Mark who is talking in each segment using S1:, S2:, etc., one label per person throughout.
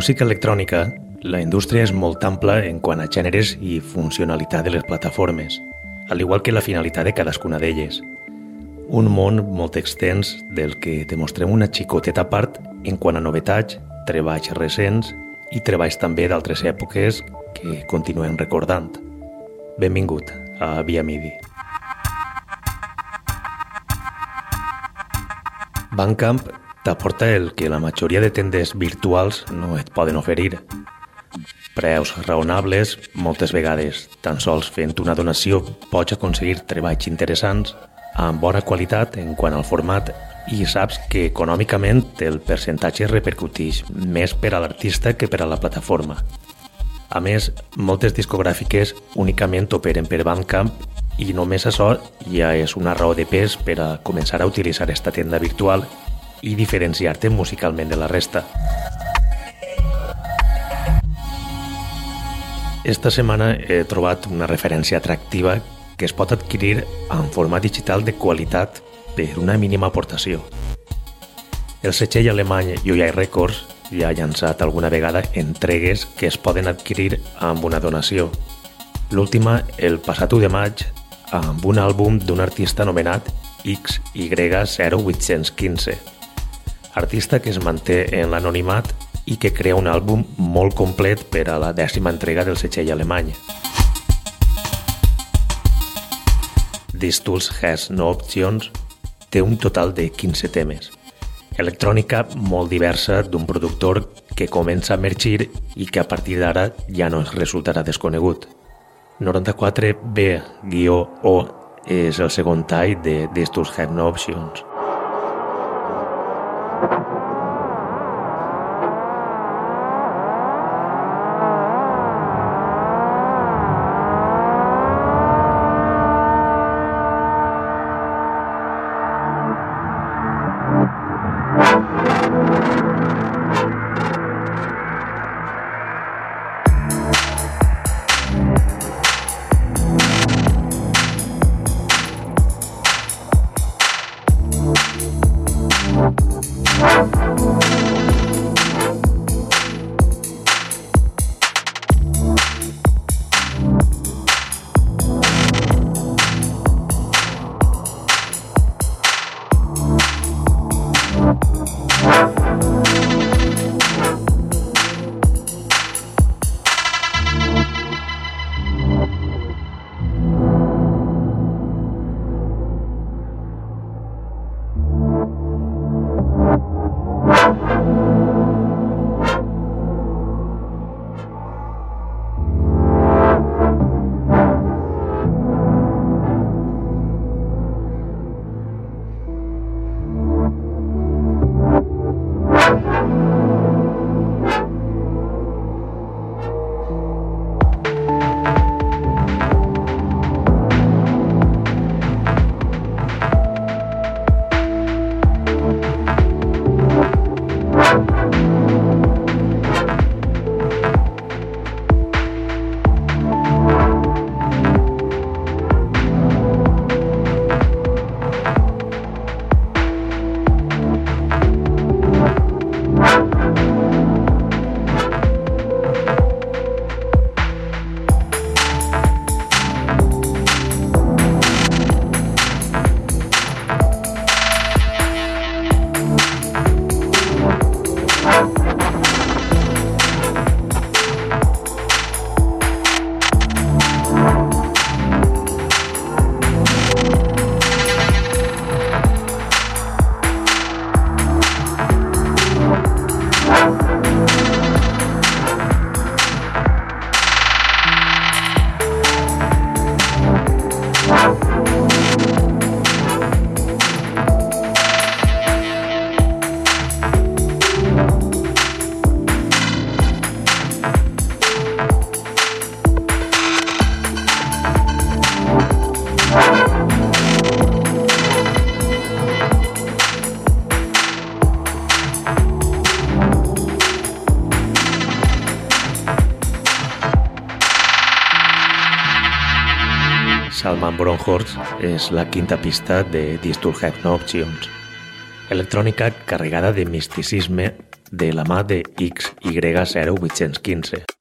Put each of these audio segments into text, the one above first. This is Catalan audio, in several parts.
S1: música electrònica, la indústria és molt ampla en quant a gèneres i funcionalitat de les plataformes, al igual que la finalitat de cadascuna d'elles. Un món molt extens del que demostrem una xicoteta part en quant a novetats, treballs recents i treballs també d'altres èpoques que continuem recordant. Benvingut a Via Midi. Bandcamp t'aporta el que la majoria de tendes virtuals no et poden oferir. Preus raonables, moltes vegades, tan sols fent una donació pots aconseguir treballs interessants amb bona qualitat en quant al format i saps que econòmicament el percentatge repercuteix més per a l'artista que per a la plataforma. A més, moltes discogràfiques únicament operen per Bandcamp i només això ja és una raó de pes per a començar a utilitzar esta tenda virtual i diferenciar-te musicalment de la resta. Esta setmana he trobat una referència atractiva que es pot adquirir en format digital de qualitat per una mínima aportació. El setxell alemany Yoyai Records ja ha llançat alguna vegada entregues que es poden adquirir amb una donació. L'última, el passat 1 de maig, amb un àlbum d'un artista anomenat XY0815, artista que es manté en l'anonimat i que crea un àlbum molt complet per a la dècima entrega del setxell alemany. This Tools Has No Options té un total de 15 temes. Electrònica molt diversa d'un productor que comença a emergir i que a partir d'ara ja no es resultarà desconegut. 94B-O és el segon tall de This Tools Have No Options. Salman Bronhorst és la quinta pista de Have No Options. Electrònica carregada de misticisme de la mà de XY0815.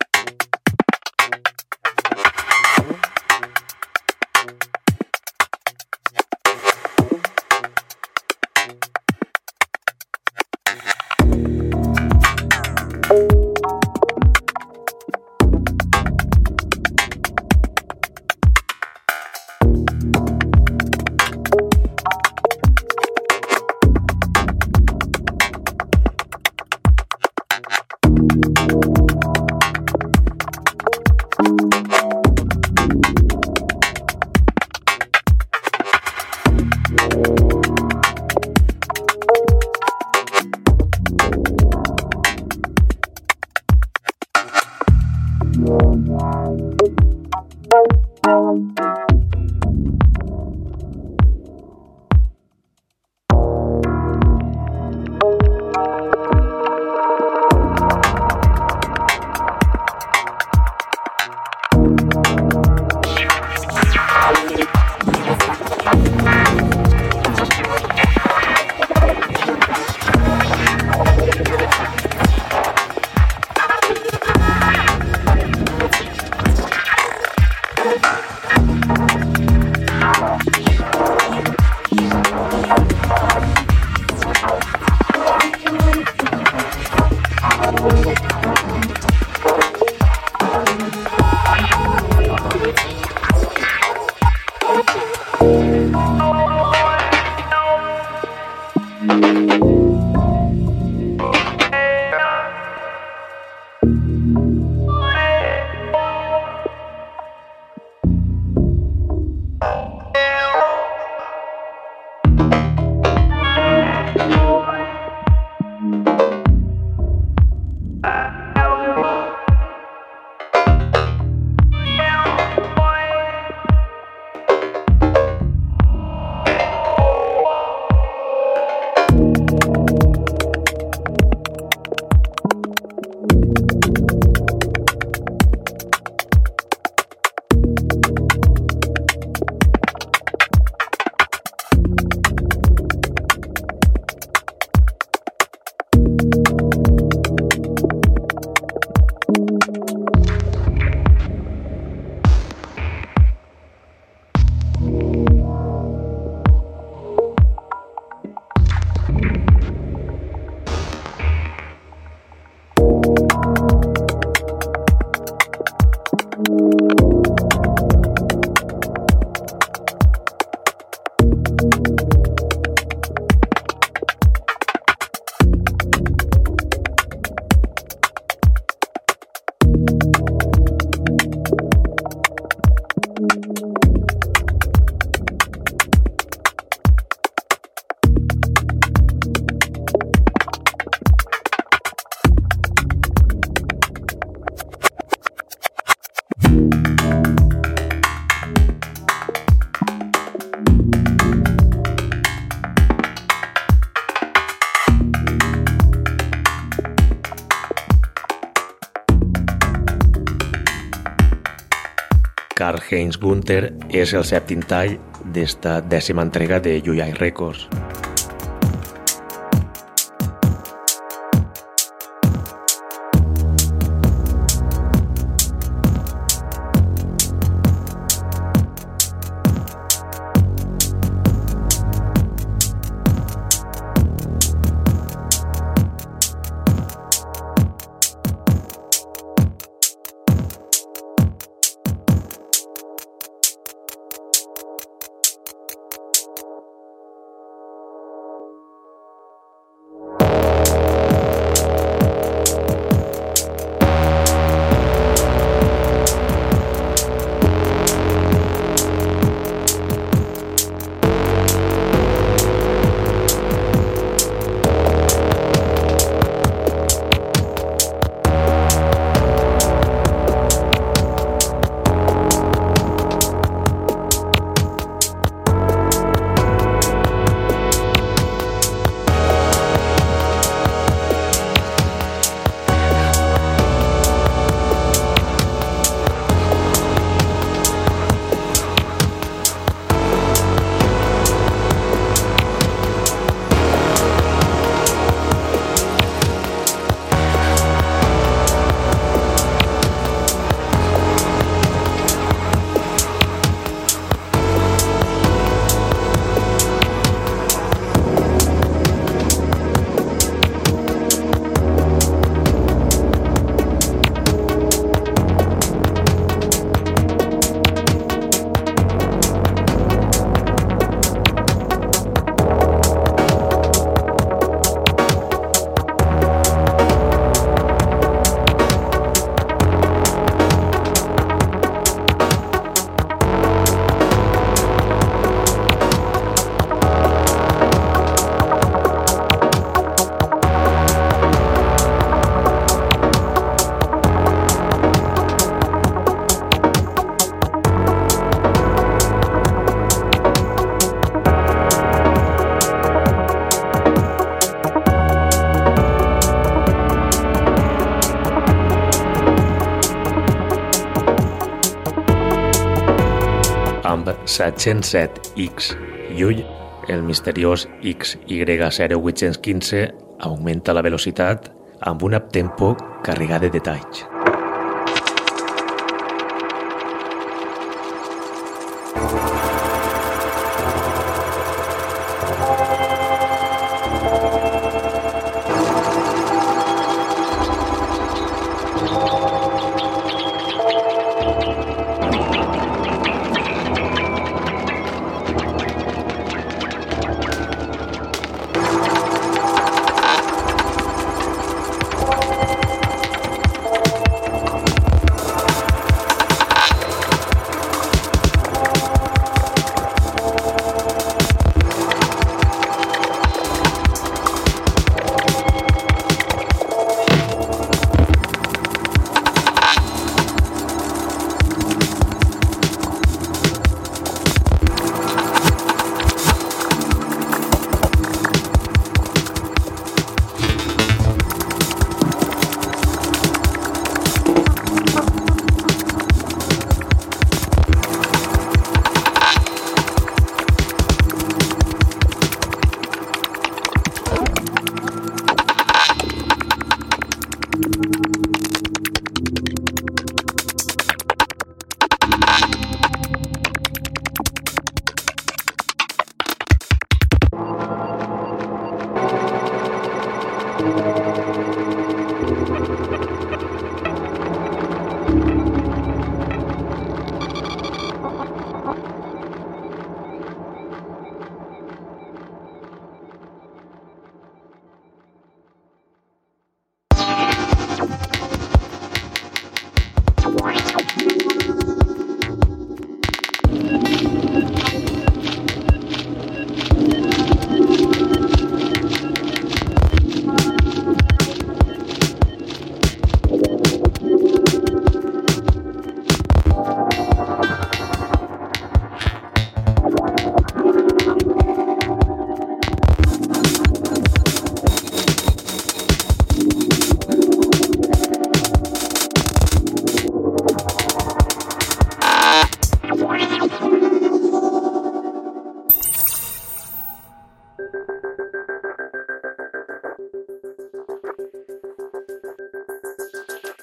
S1: Karl-Heinz Gunther és el sèptim tall d'esta dècima entrega de Yuyai Records. 707X i ull, el misteriós XY0815 augmenta la velocitat amb un uptempo carregat de detalls.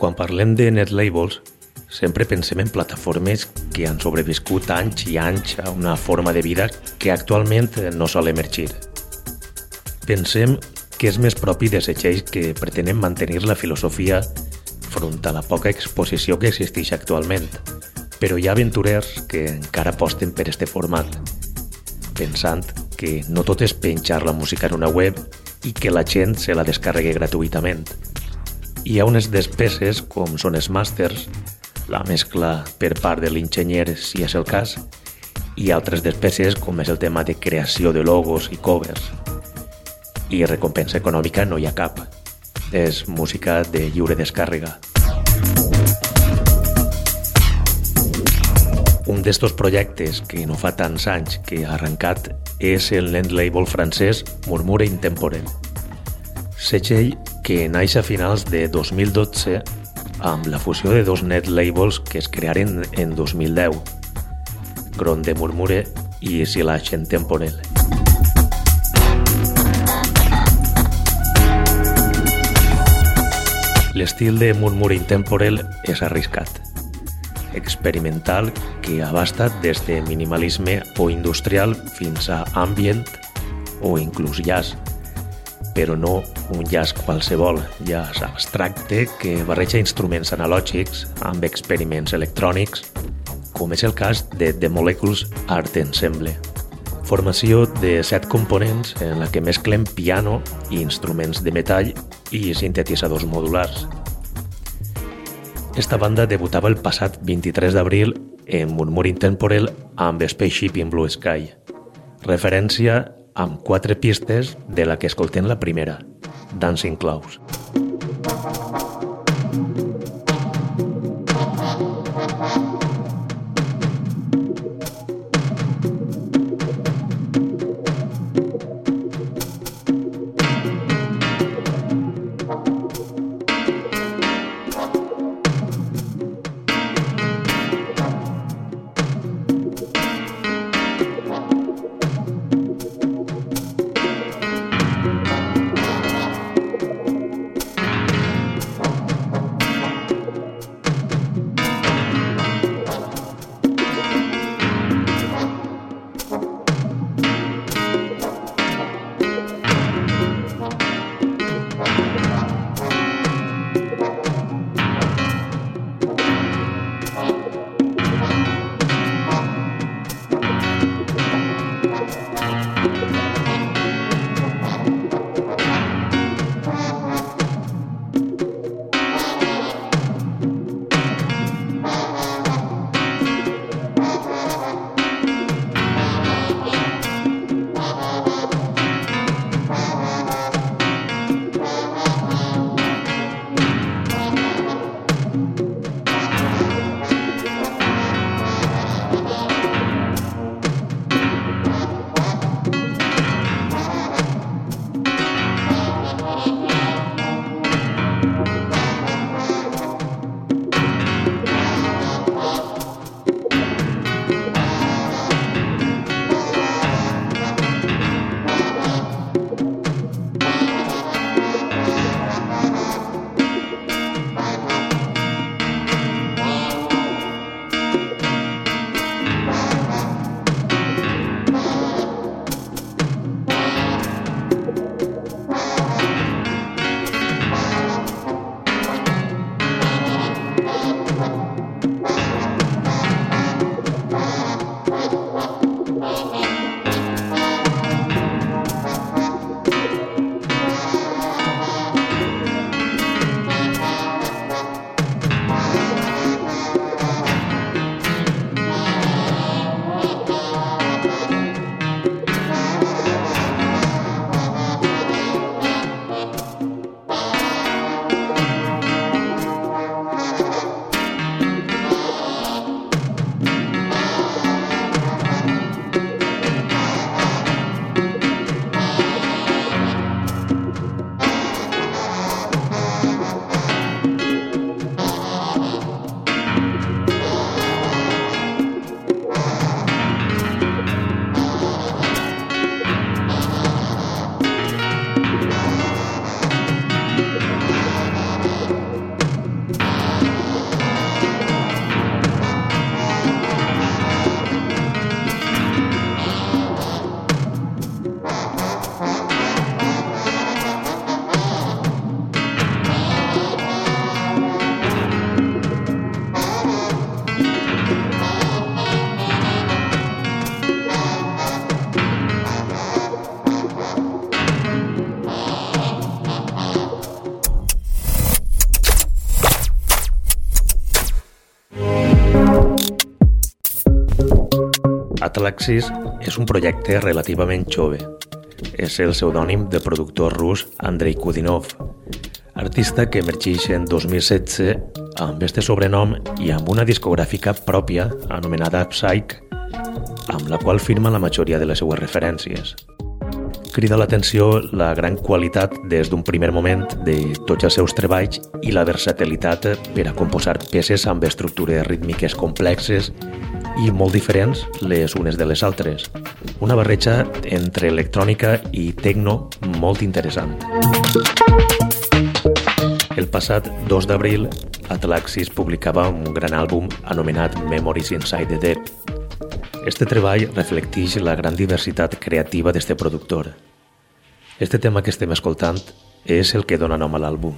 S1: Quan parlem de net labels, sempre pensem en plataformes que han sobreviscut anys i anys a una forma de vida que actualment no sol emergir. Pensem que és més propi de setxells que pretenen mantenir la filosofia front a la poca exposició que existeix actualment, però hi ha aventurers que encara aposten per este format, pensant que no tot és penjar la música en una web i que la gent se la descarregui gratuïtament, hi ha unes despeses, com són els màsters, la mescla per part de l'enginyer, si és el cas, i altres despeses, com és el tema de creació de logos i covers. I recompensa econòmica no hi ha cap. És música de lliure descàrrega. Un d'estos projectes que no fa tants anys que ha arrencat és el net label francès Murmure Intemporel. Segell que naix a finals de 2012 amb la fusió de dos net labels que es crearen en 2010, Gron de Murmure i Silage en Temporel. L'estil de Murmure Intemporel és arriscat, experimental que abasta des de minimalisme o industrial fins a ambient o inclús jazz, però no un jazz qualsevol, jazz abstracte que barreja instruments analògics amb experiments electrònics, com és el cas de The Molecules Art Ensemble. Formació de set components en la que mesclen piano i instruments de metall i sintetitzadors modulars. Esta banda debutava el passat 23 d'abril en Murmuring Temporal amb Spaceship in Blue Sky, referència amb quatre pistes de la que escoltem la primera, Dancing Clouds. Atlaxis és un projecte relativament jove. És el pseudònim del productor rus Andrei Kudinov, artista que emergeix en 2016 amb este sobrenom i amb una discogràfica pròpia anomenada Psych, amb la qual firma la majoria de les seues referències crida l'atenció la gran qualitat des d'un primer moment de tots els seus treballs i la versatilitat per a composar peces amb estructures rítmiques complexes i molt diferents les unes de les altres. Una barreja entre electrònica i techno molt interessant. El passat 2 d'abril, Atlaxis publicava un gran àlbum anomenat Memories Inside the Deep, este treball reflecteix la gran diversitat creativa d'este productor. Este tema que estem escoltant és el que dona nom a l'àlbum.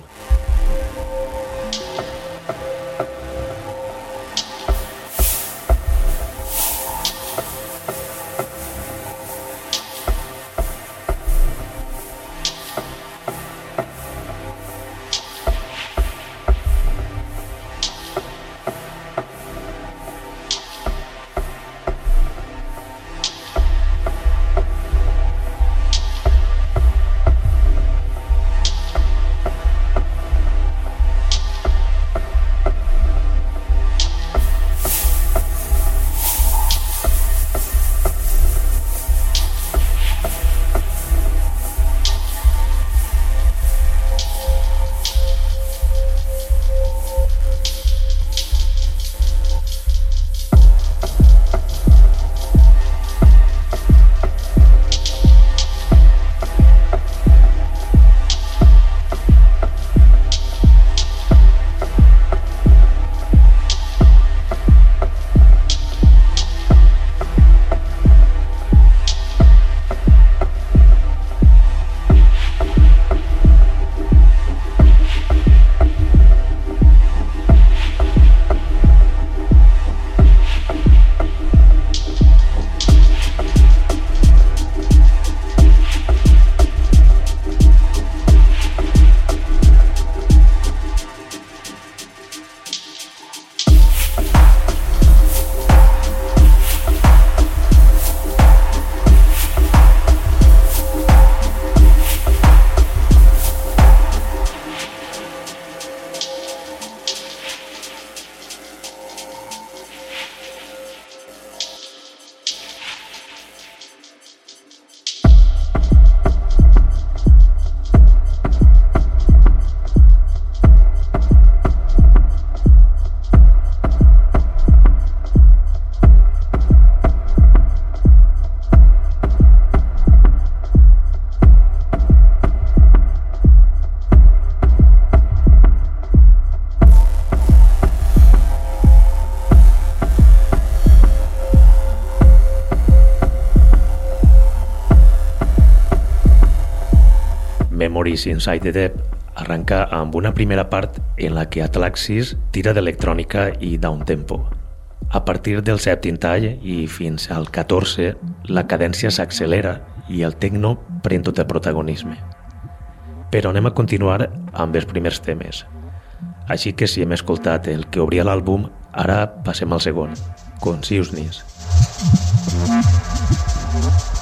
S1: Memories Inside the Deep arranca amb una primera part en la que Atlaxis tira d'electrònica i downtempo. A partir del sèptim tall i fins al 14, la cadència s'accelera i el techno pren tot el protagonisme. Però anem a continuar amb els primers temes. Així que si hem escoltat el que obria l'àlbum, ara passem al segon, Consciousness. el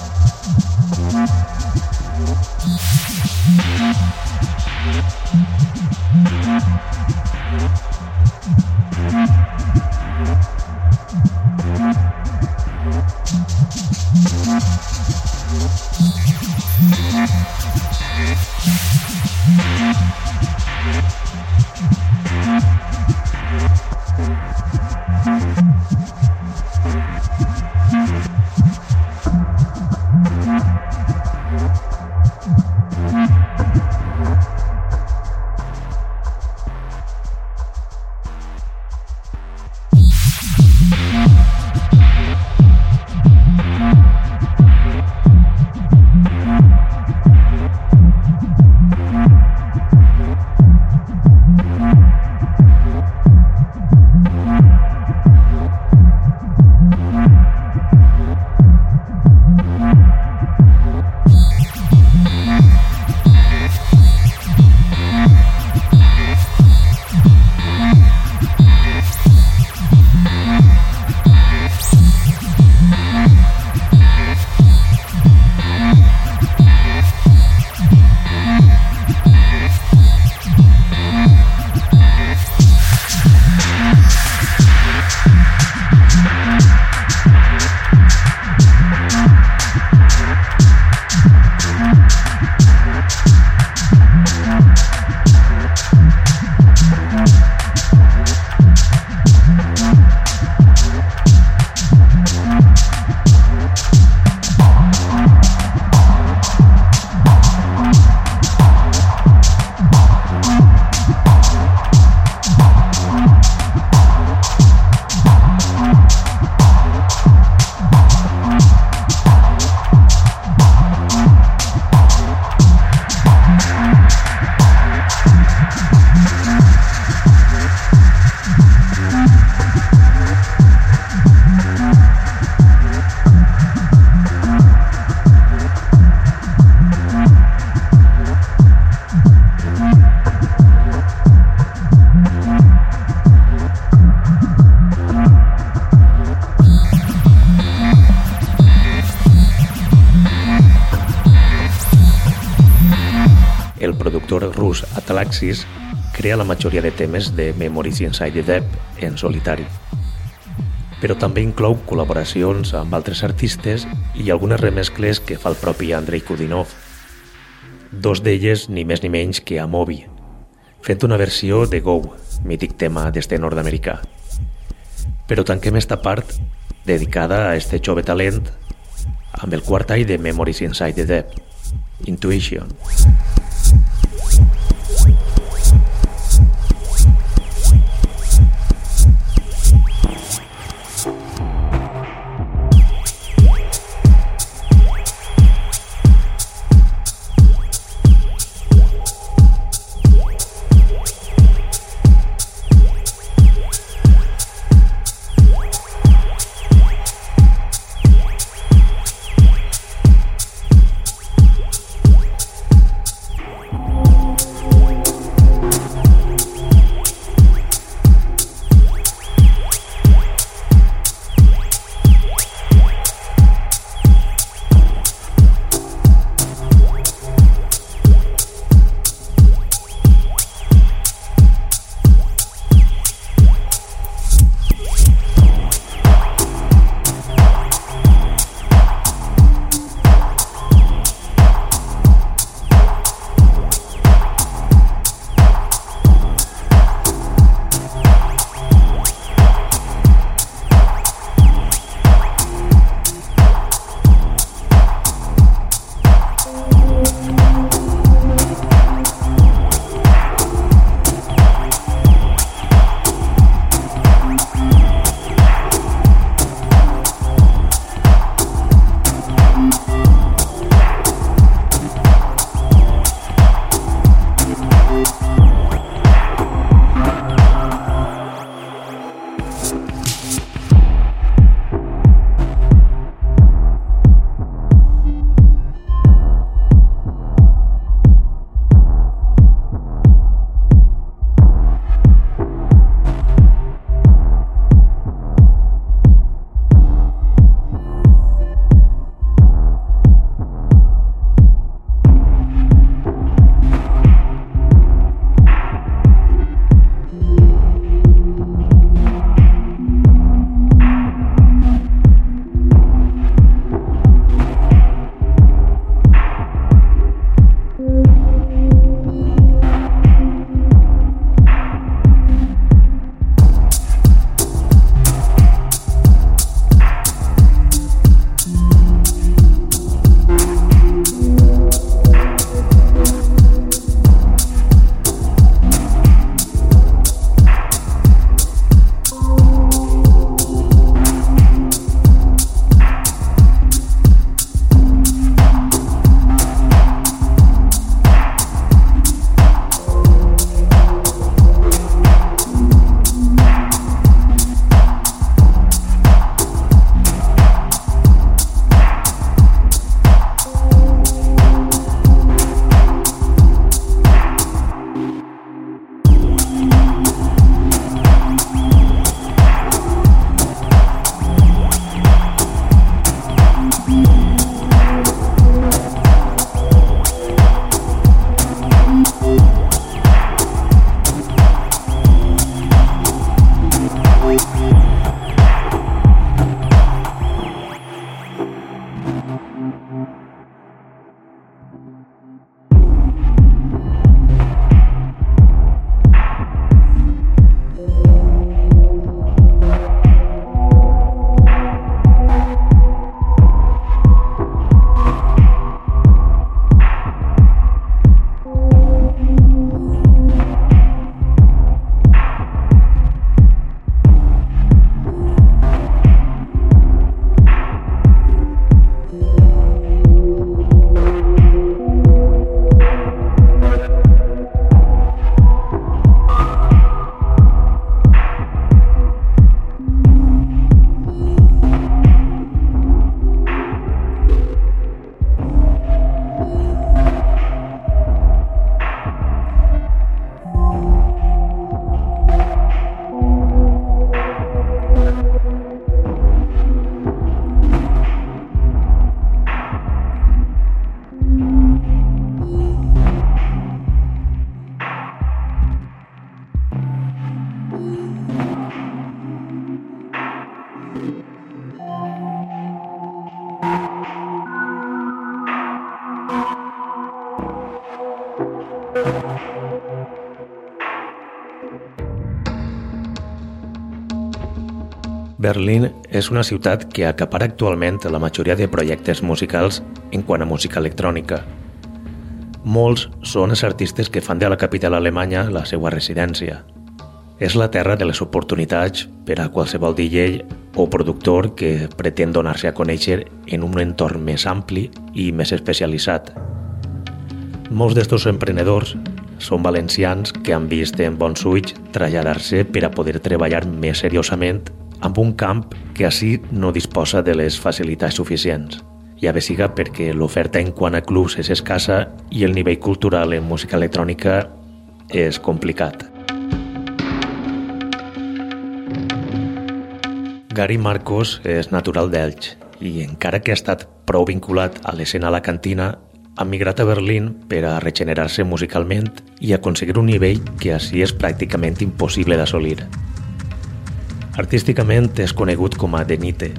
S1: Atalaxis crea la majoria de temes de Memories Inside the Deep en solitari. Però també inclou col·laboracions amb altres artistes i algunes remescles que fa el propi Andrei Kudinov. Dos d'elles ni més ni menys que a Moby, fent una versió de Go, mític tema d'este nord-americà. Però tanquem esta part dedicada a este jove talent amb el quart de Memories Inside the Deep, Intuition. Berlín és una ciutat que acapara actualment la majoria de projectes musicals en quant a música electrònica. Molts són els artistes que fan de la capital alemanya la seva residència. És la terra de les oportunitats per a qualsevol DJ o productor que pretén donar-se a conèixer en un entorn més ampli i més especialitzat. Molts d'estos emprenedors són valencians que han vist en bons ulls traslladar-se per a poder treballar més seriosament amb un camp que així no disposa de les facilitats suficients. Ja bé siga perquè l'oferta en quant a clubs és escassa i el nivell cultural en música electrònica és complicat. Gary Marcos és natural d'Elx i encara que ha estat prou vinculat a l'escena a la cantina, ha migrat a Berlín per a regenerar-se musicalment i aconseguir un nivell que així és pràcticament impossible d'assolir. Artísticament és conegut com a Denite.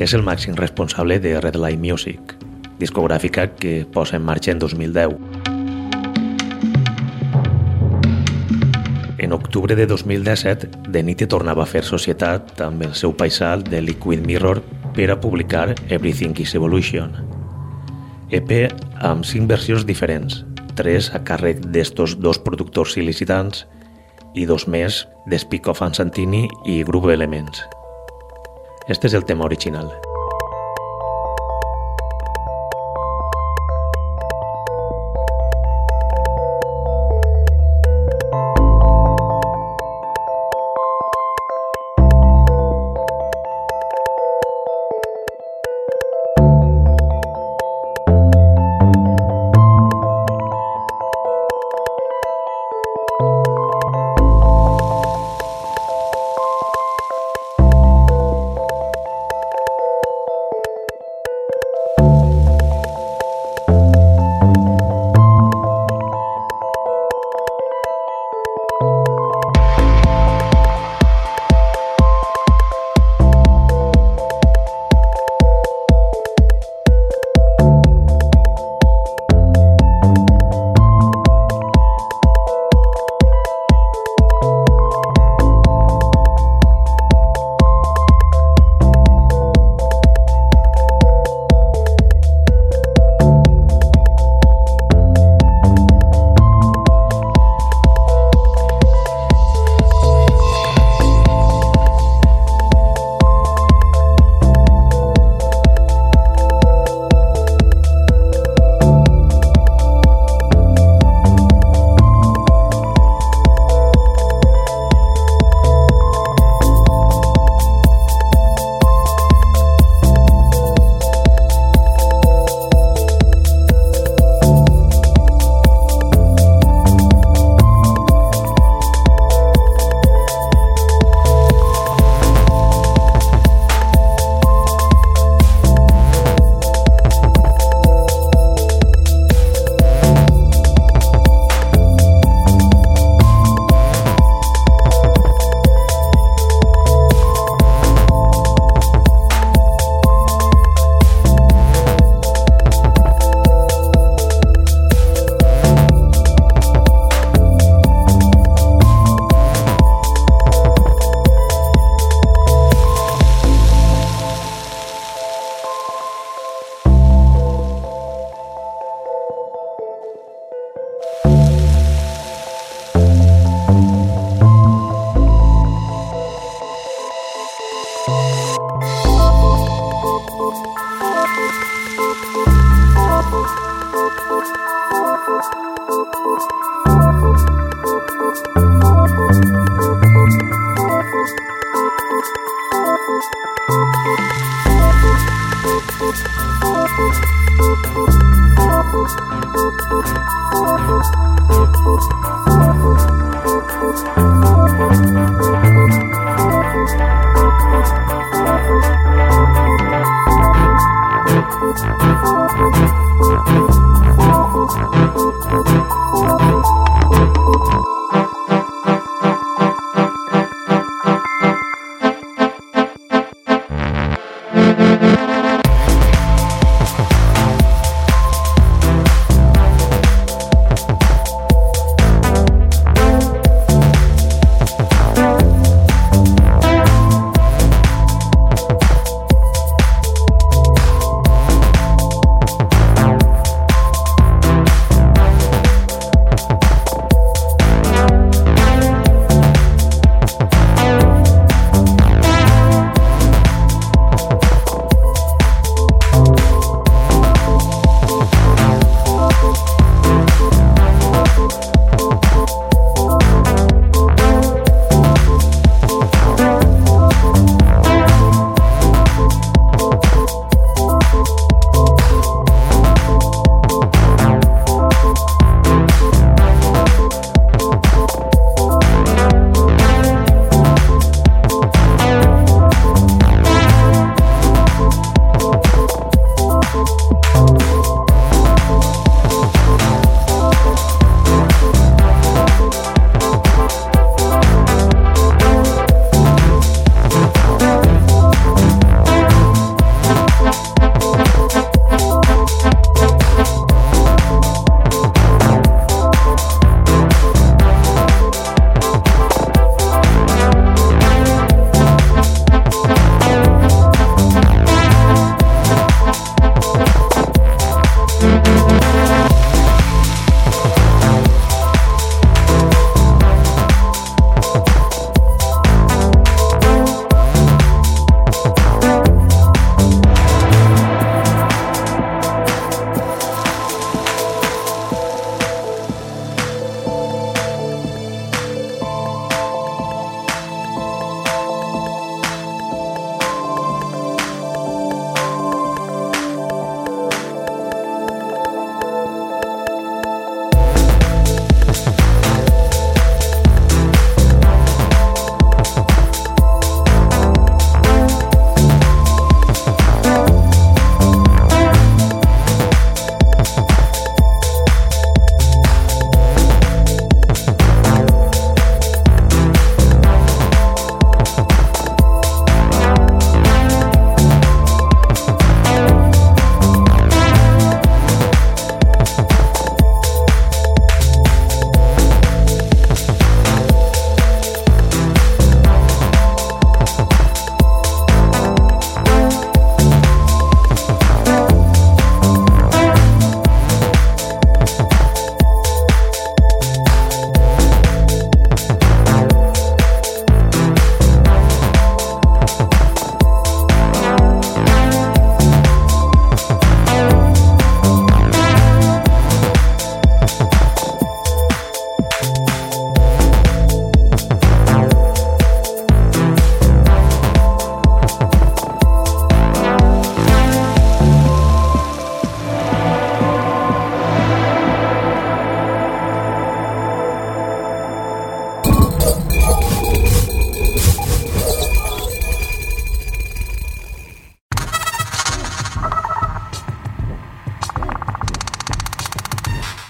S1: És el màxim responsable de Red Light Music, discogràfica que posa en marxa en 2010. En octubre de 2017, Denite tornava a fer societat amb el seu paisal de Liquid Mirror per a publicar Everything is Evolution. EP amb cinc versions diferents, tres a càrrec d'estos dos productors il·licitants i dos més d'Speak of Santini i Groove Elements. Este és el tema original.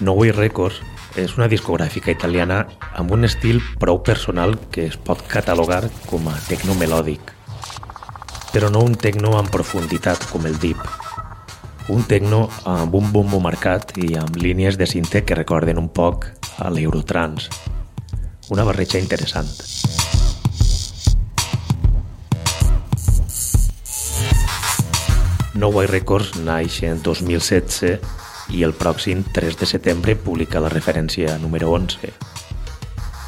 S1: No Way Records és una discogràfica italiana amb un estil prou personal que es pot catalogar com a tecno melòdic, però no un tecno en profunditat com el deep. Un tecno amb un bombo marcat i amb línies de cinte que recorden un poc a l'Eurotrans. Una barreja interessant. No Way Records naix en 2016 i el pròxim 3 de setembre publica la referència número 11.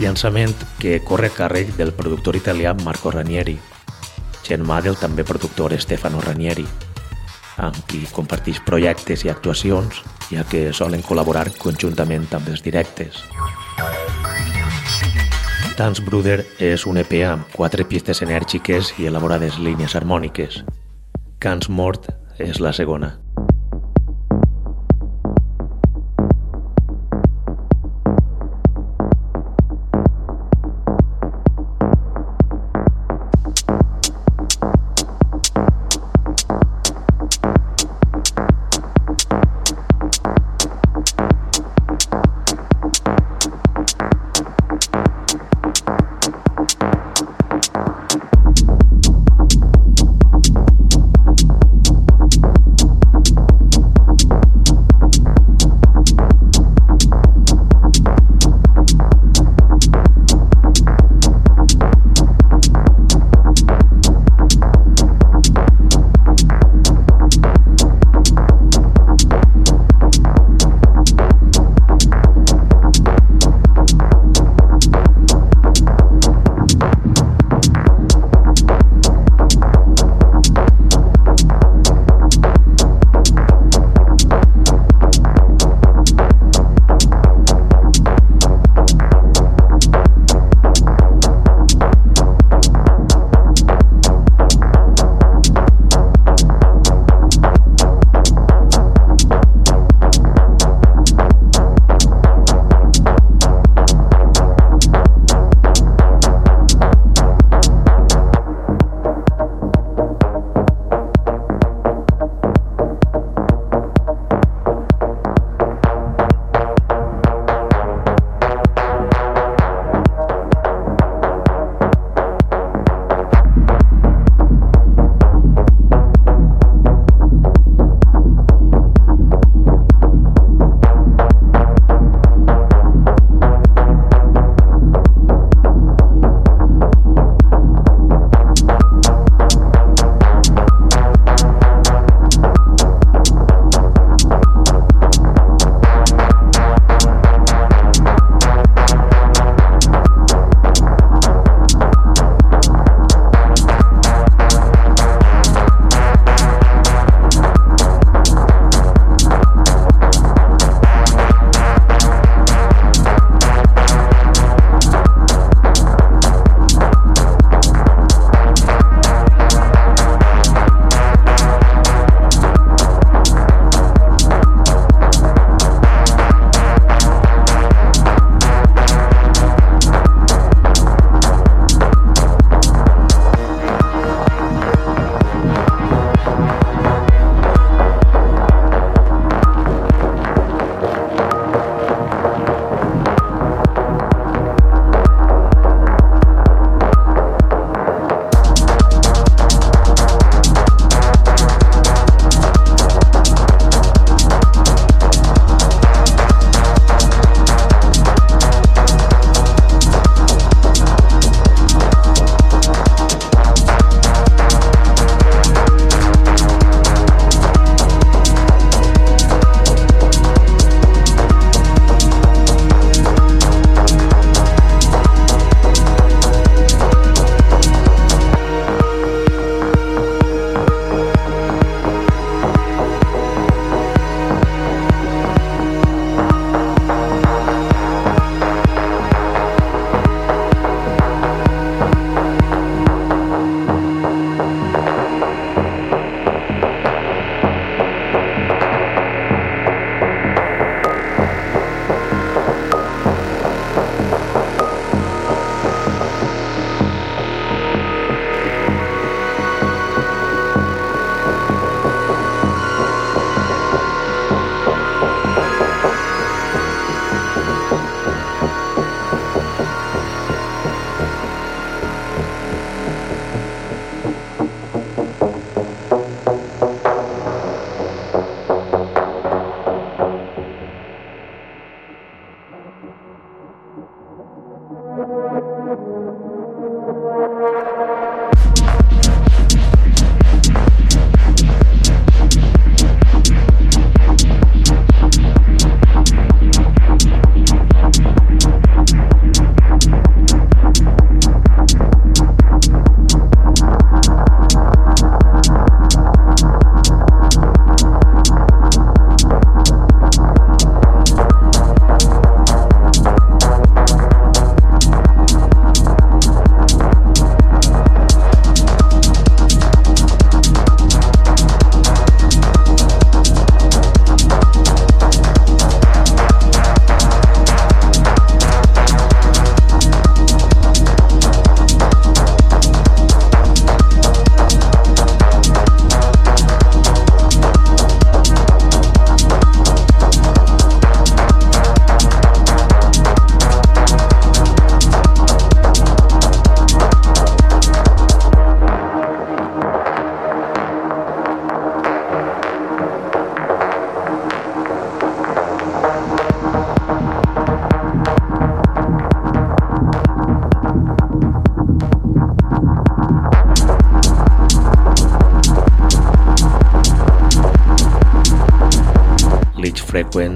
S1: Llançament que corre a càrrec del productor italià Marco Ranieri, germà del també productor Stefano Ranieri, amb qui comparteix projectes i actuacions, ja que solen col·laborar conjuntament amb els directes. Dance Brother és un EP amb quatre pistes enèrgiques i elaborades línies harmòniques. Cans Mort és la segona.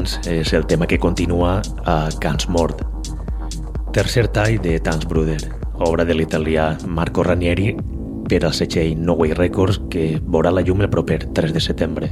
S1: Frequence és el tema que continua a Cans Mort, tercer tall de Tans Bruder, obra de l'italià Marco Ranieri per al setxell No Way Records que veurà la llum el proper 3 de setembre.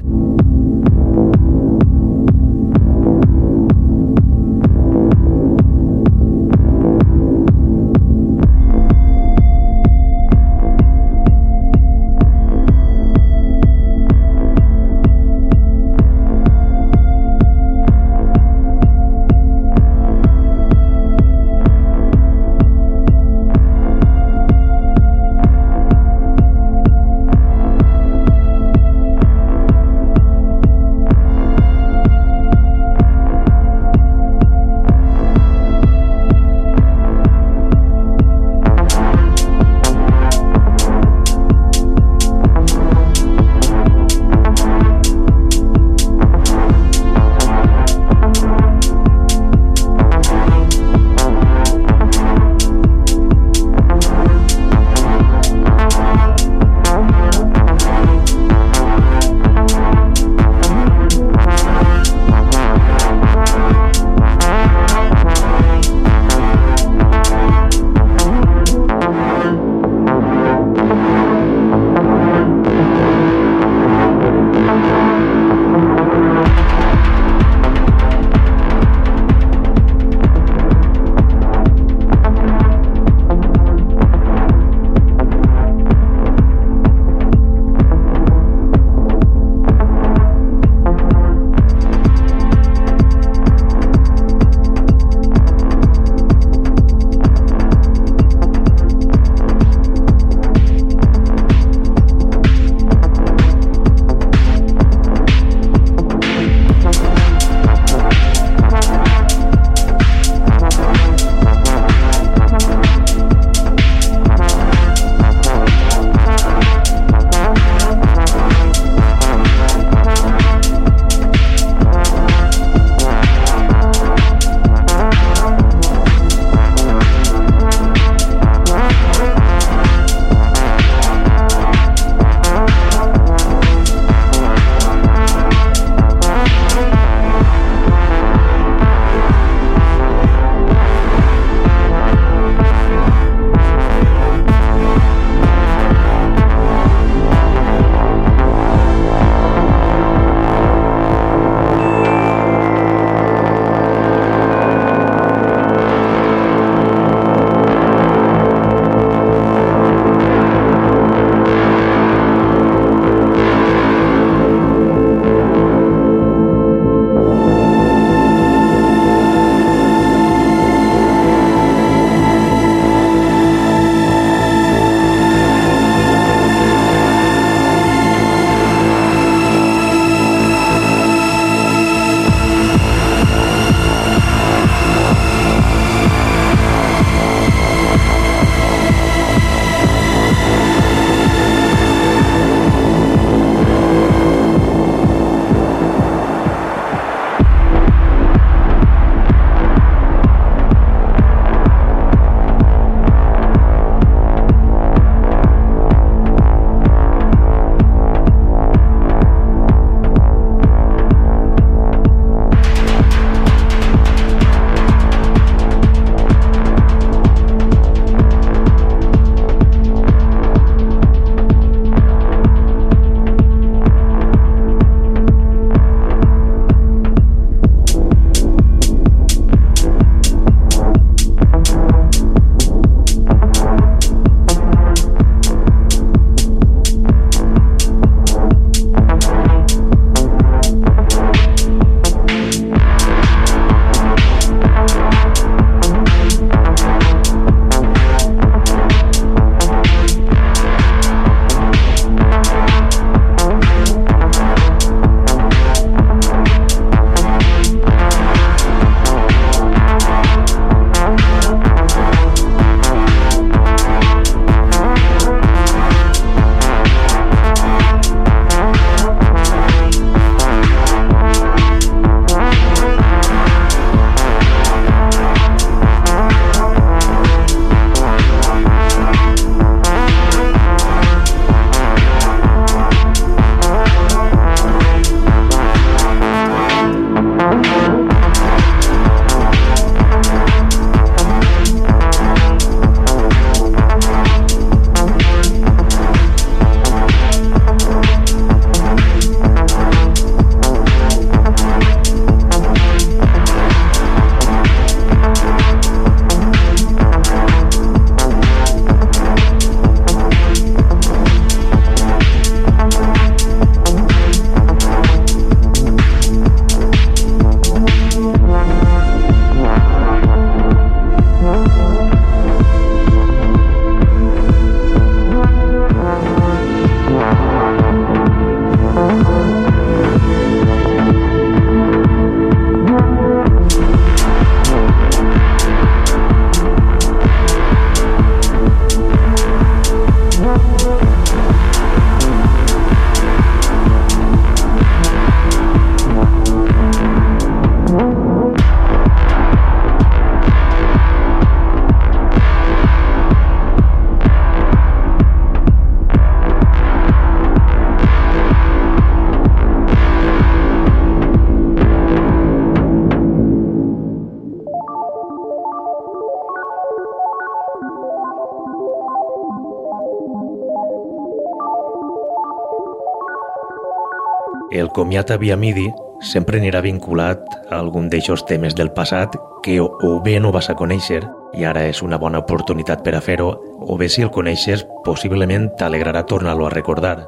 S1: El comiat a via MIDI sempre anirà vinculat a algun d'eixos temes del passat que o, bé no vas a conèixer i ara és una bona oportunitat per a fer-ho, o bé si el coneixes possiblement t'alegrarà tornar-lo a recordar.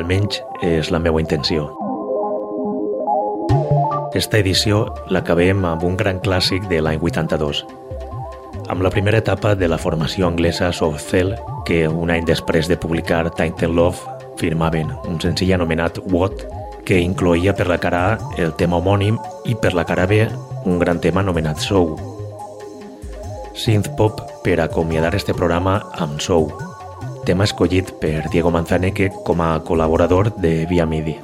S1: Almenys és la meva intenció. Esta edició l'acabem amb un gran clàssic de l'any 82, amb la primera etapa de la formació anglesa Soft Cell, que un any després de publicar Tainted Love firmaven un senzill anomenat What, que incloïa per la cara A el tema homònim i per la cara B un gran tema anomenat Sou. Synthpop per acomiadar este programa amb Sou, tema escollit per Diego Manzaneque com a col·laborador de Via Midi.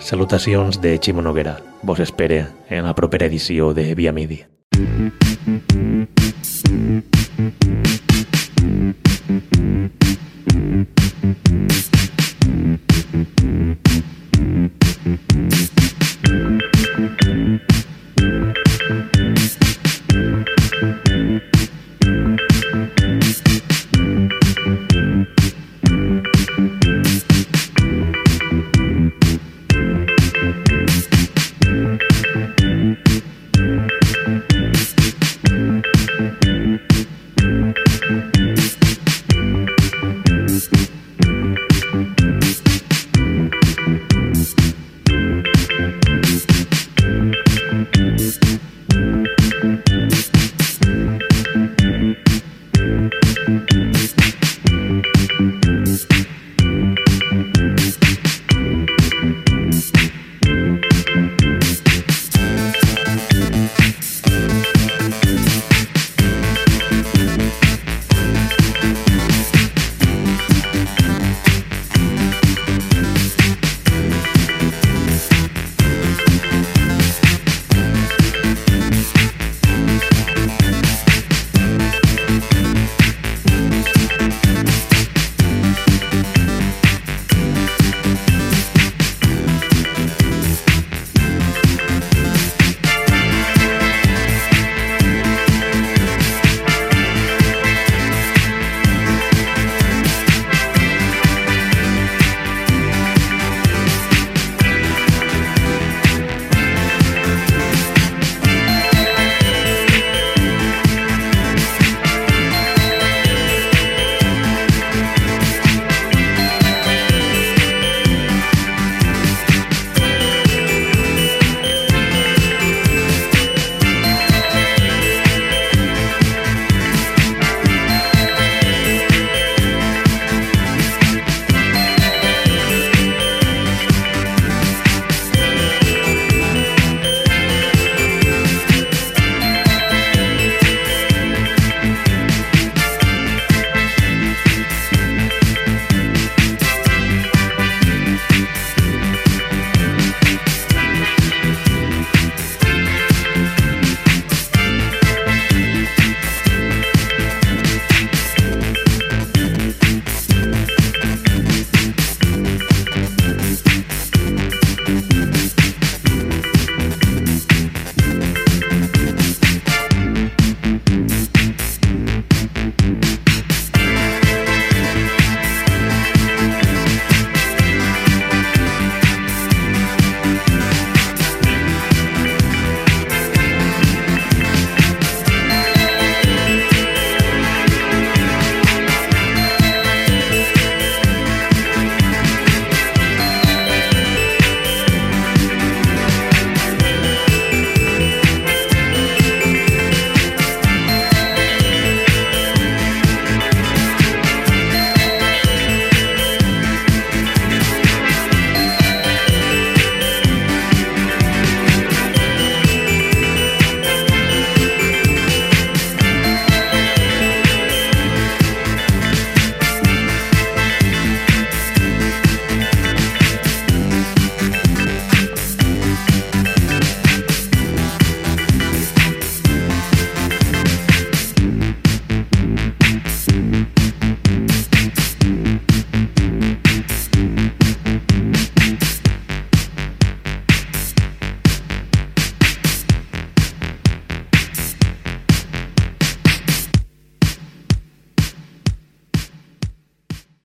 S1: Salutacions de Ximo Noguera. Vos espere en la propera edició de Via Midi. Mm-hmm. Thank you.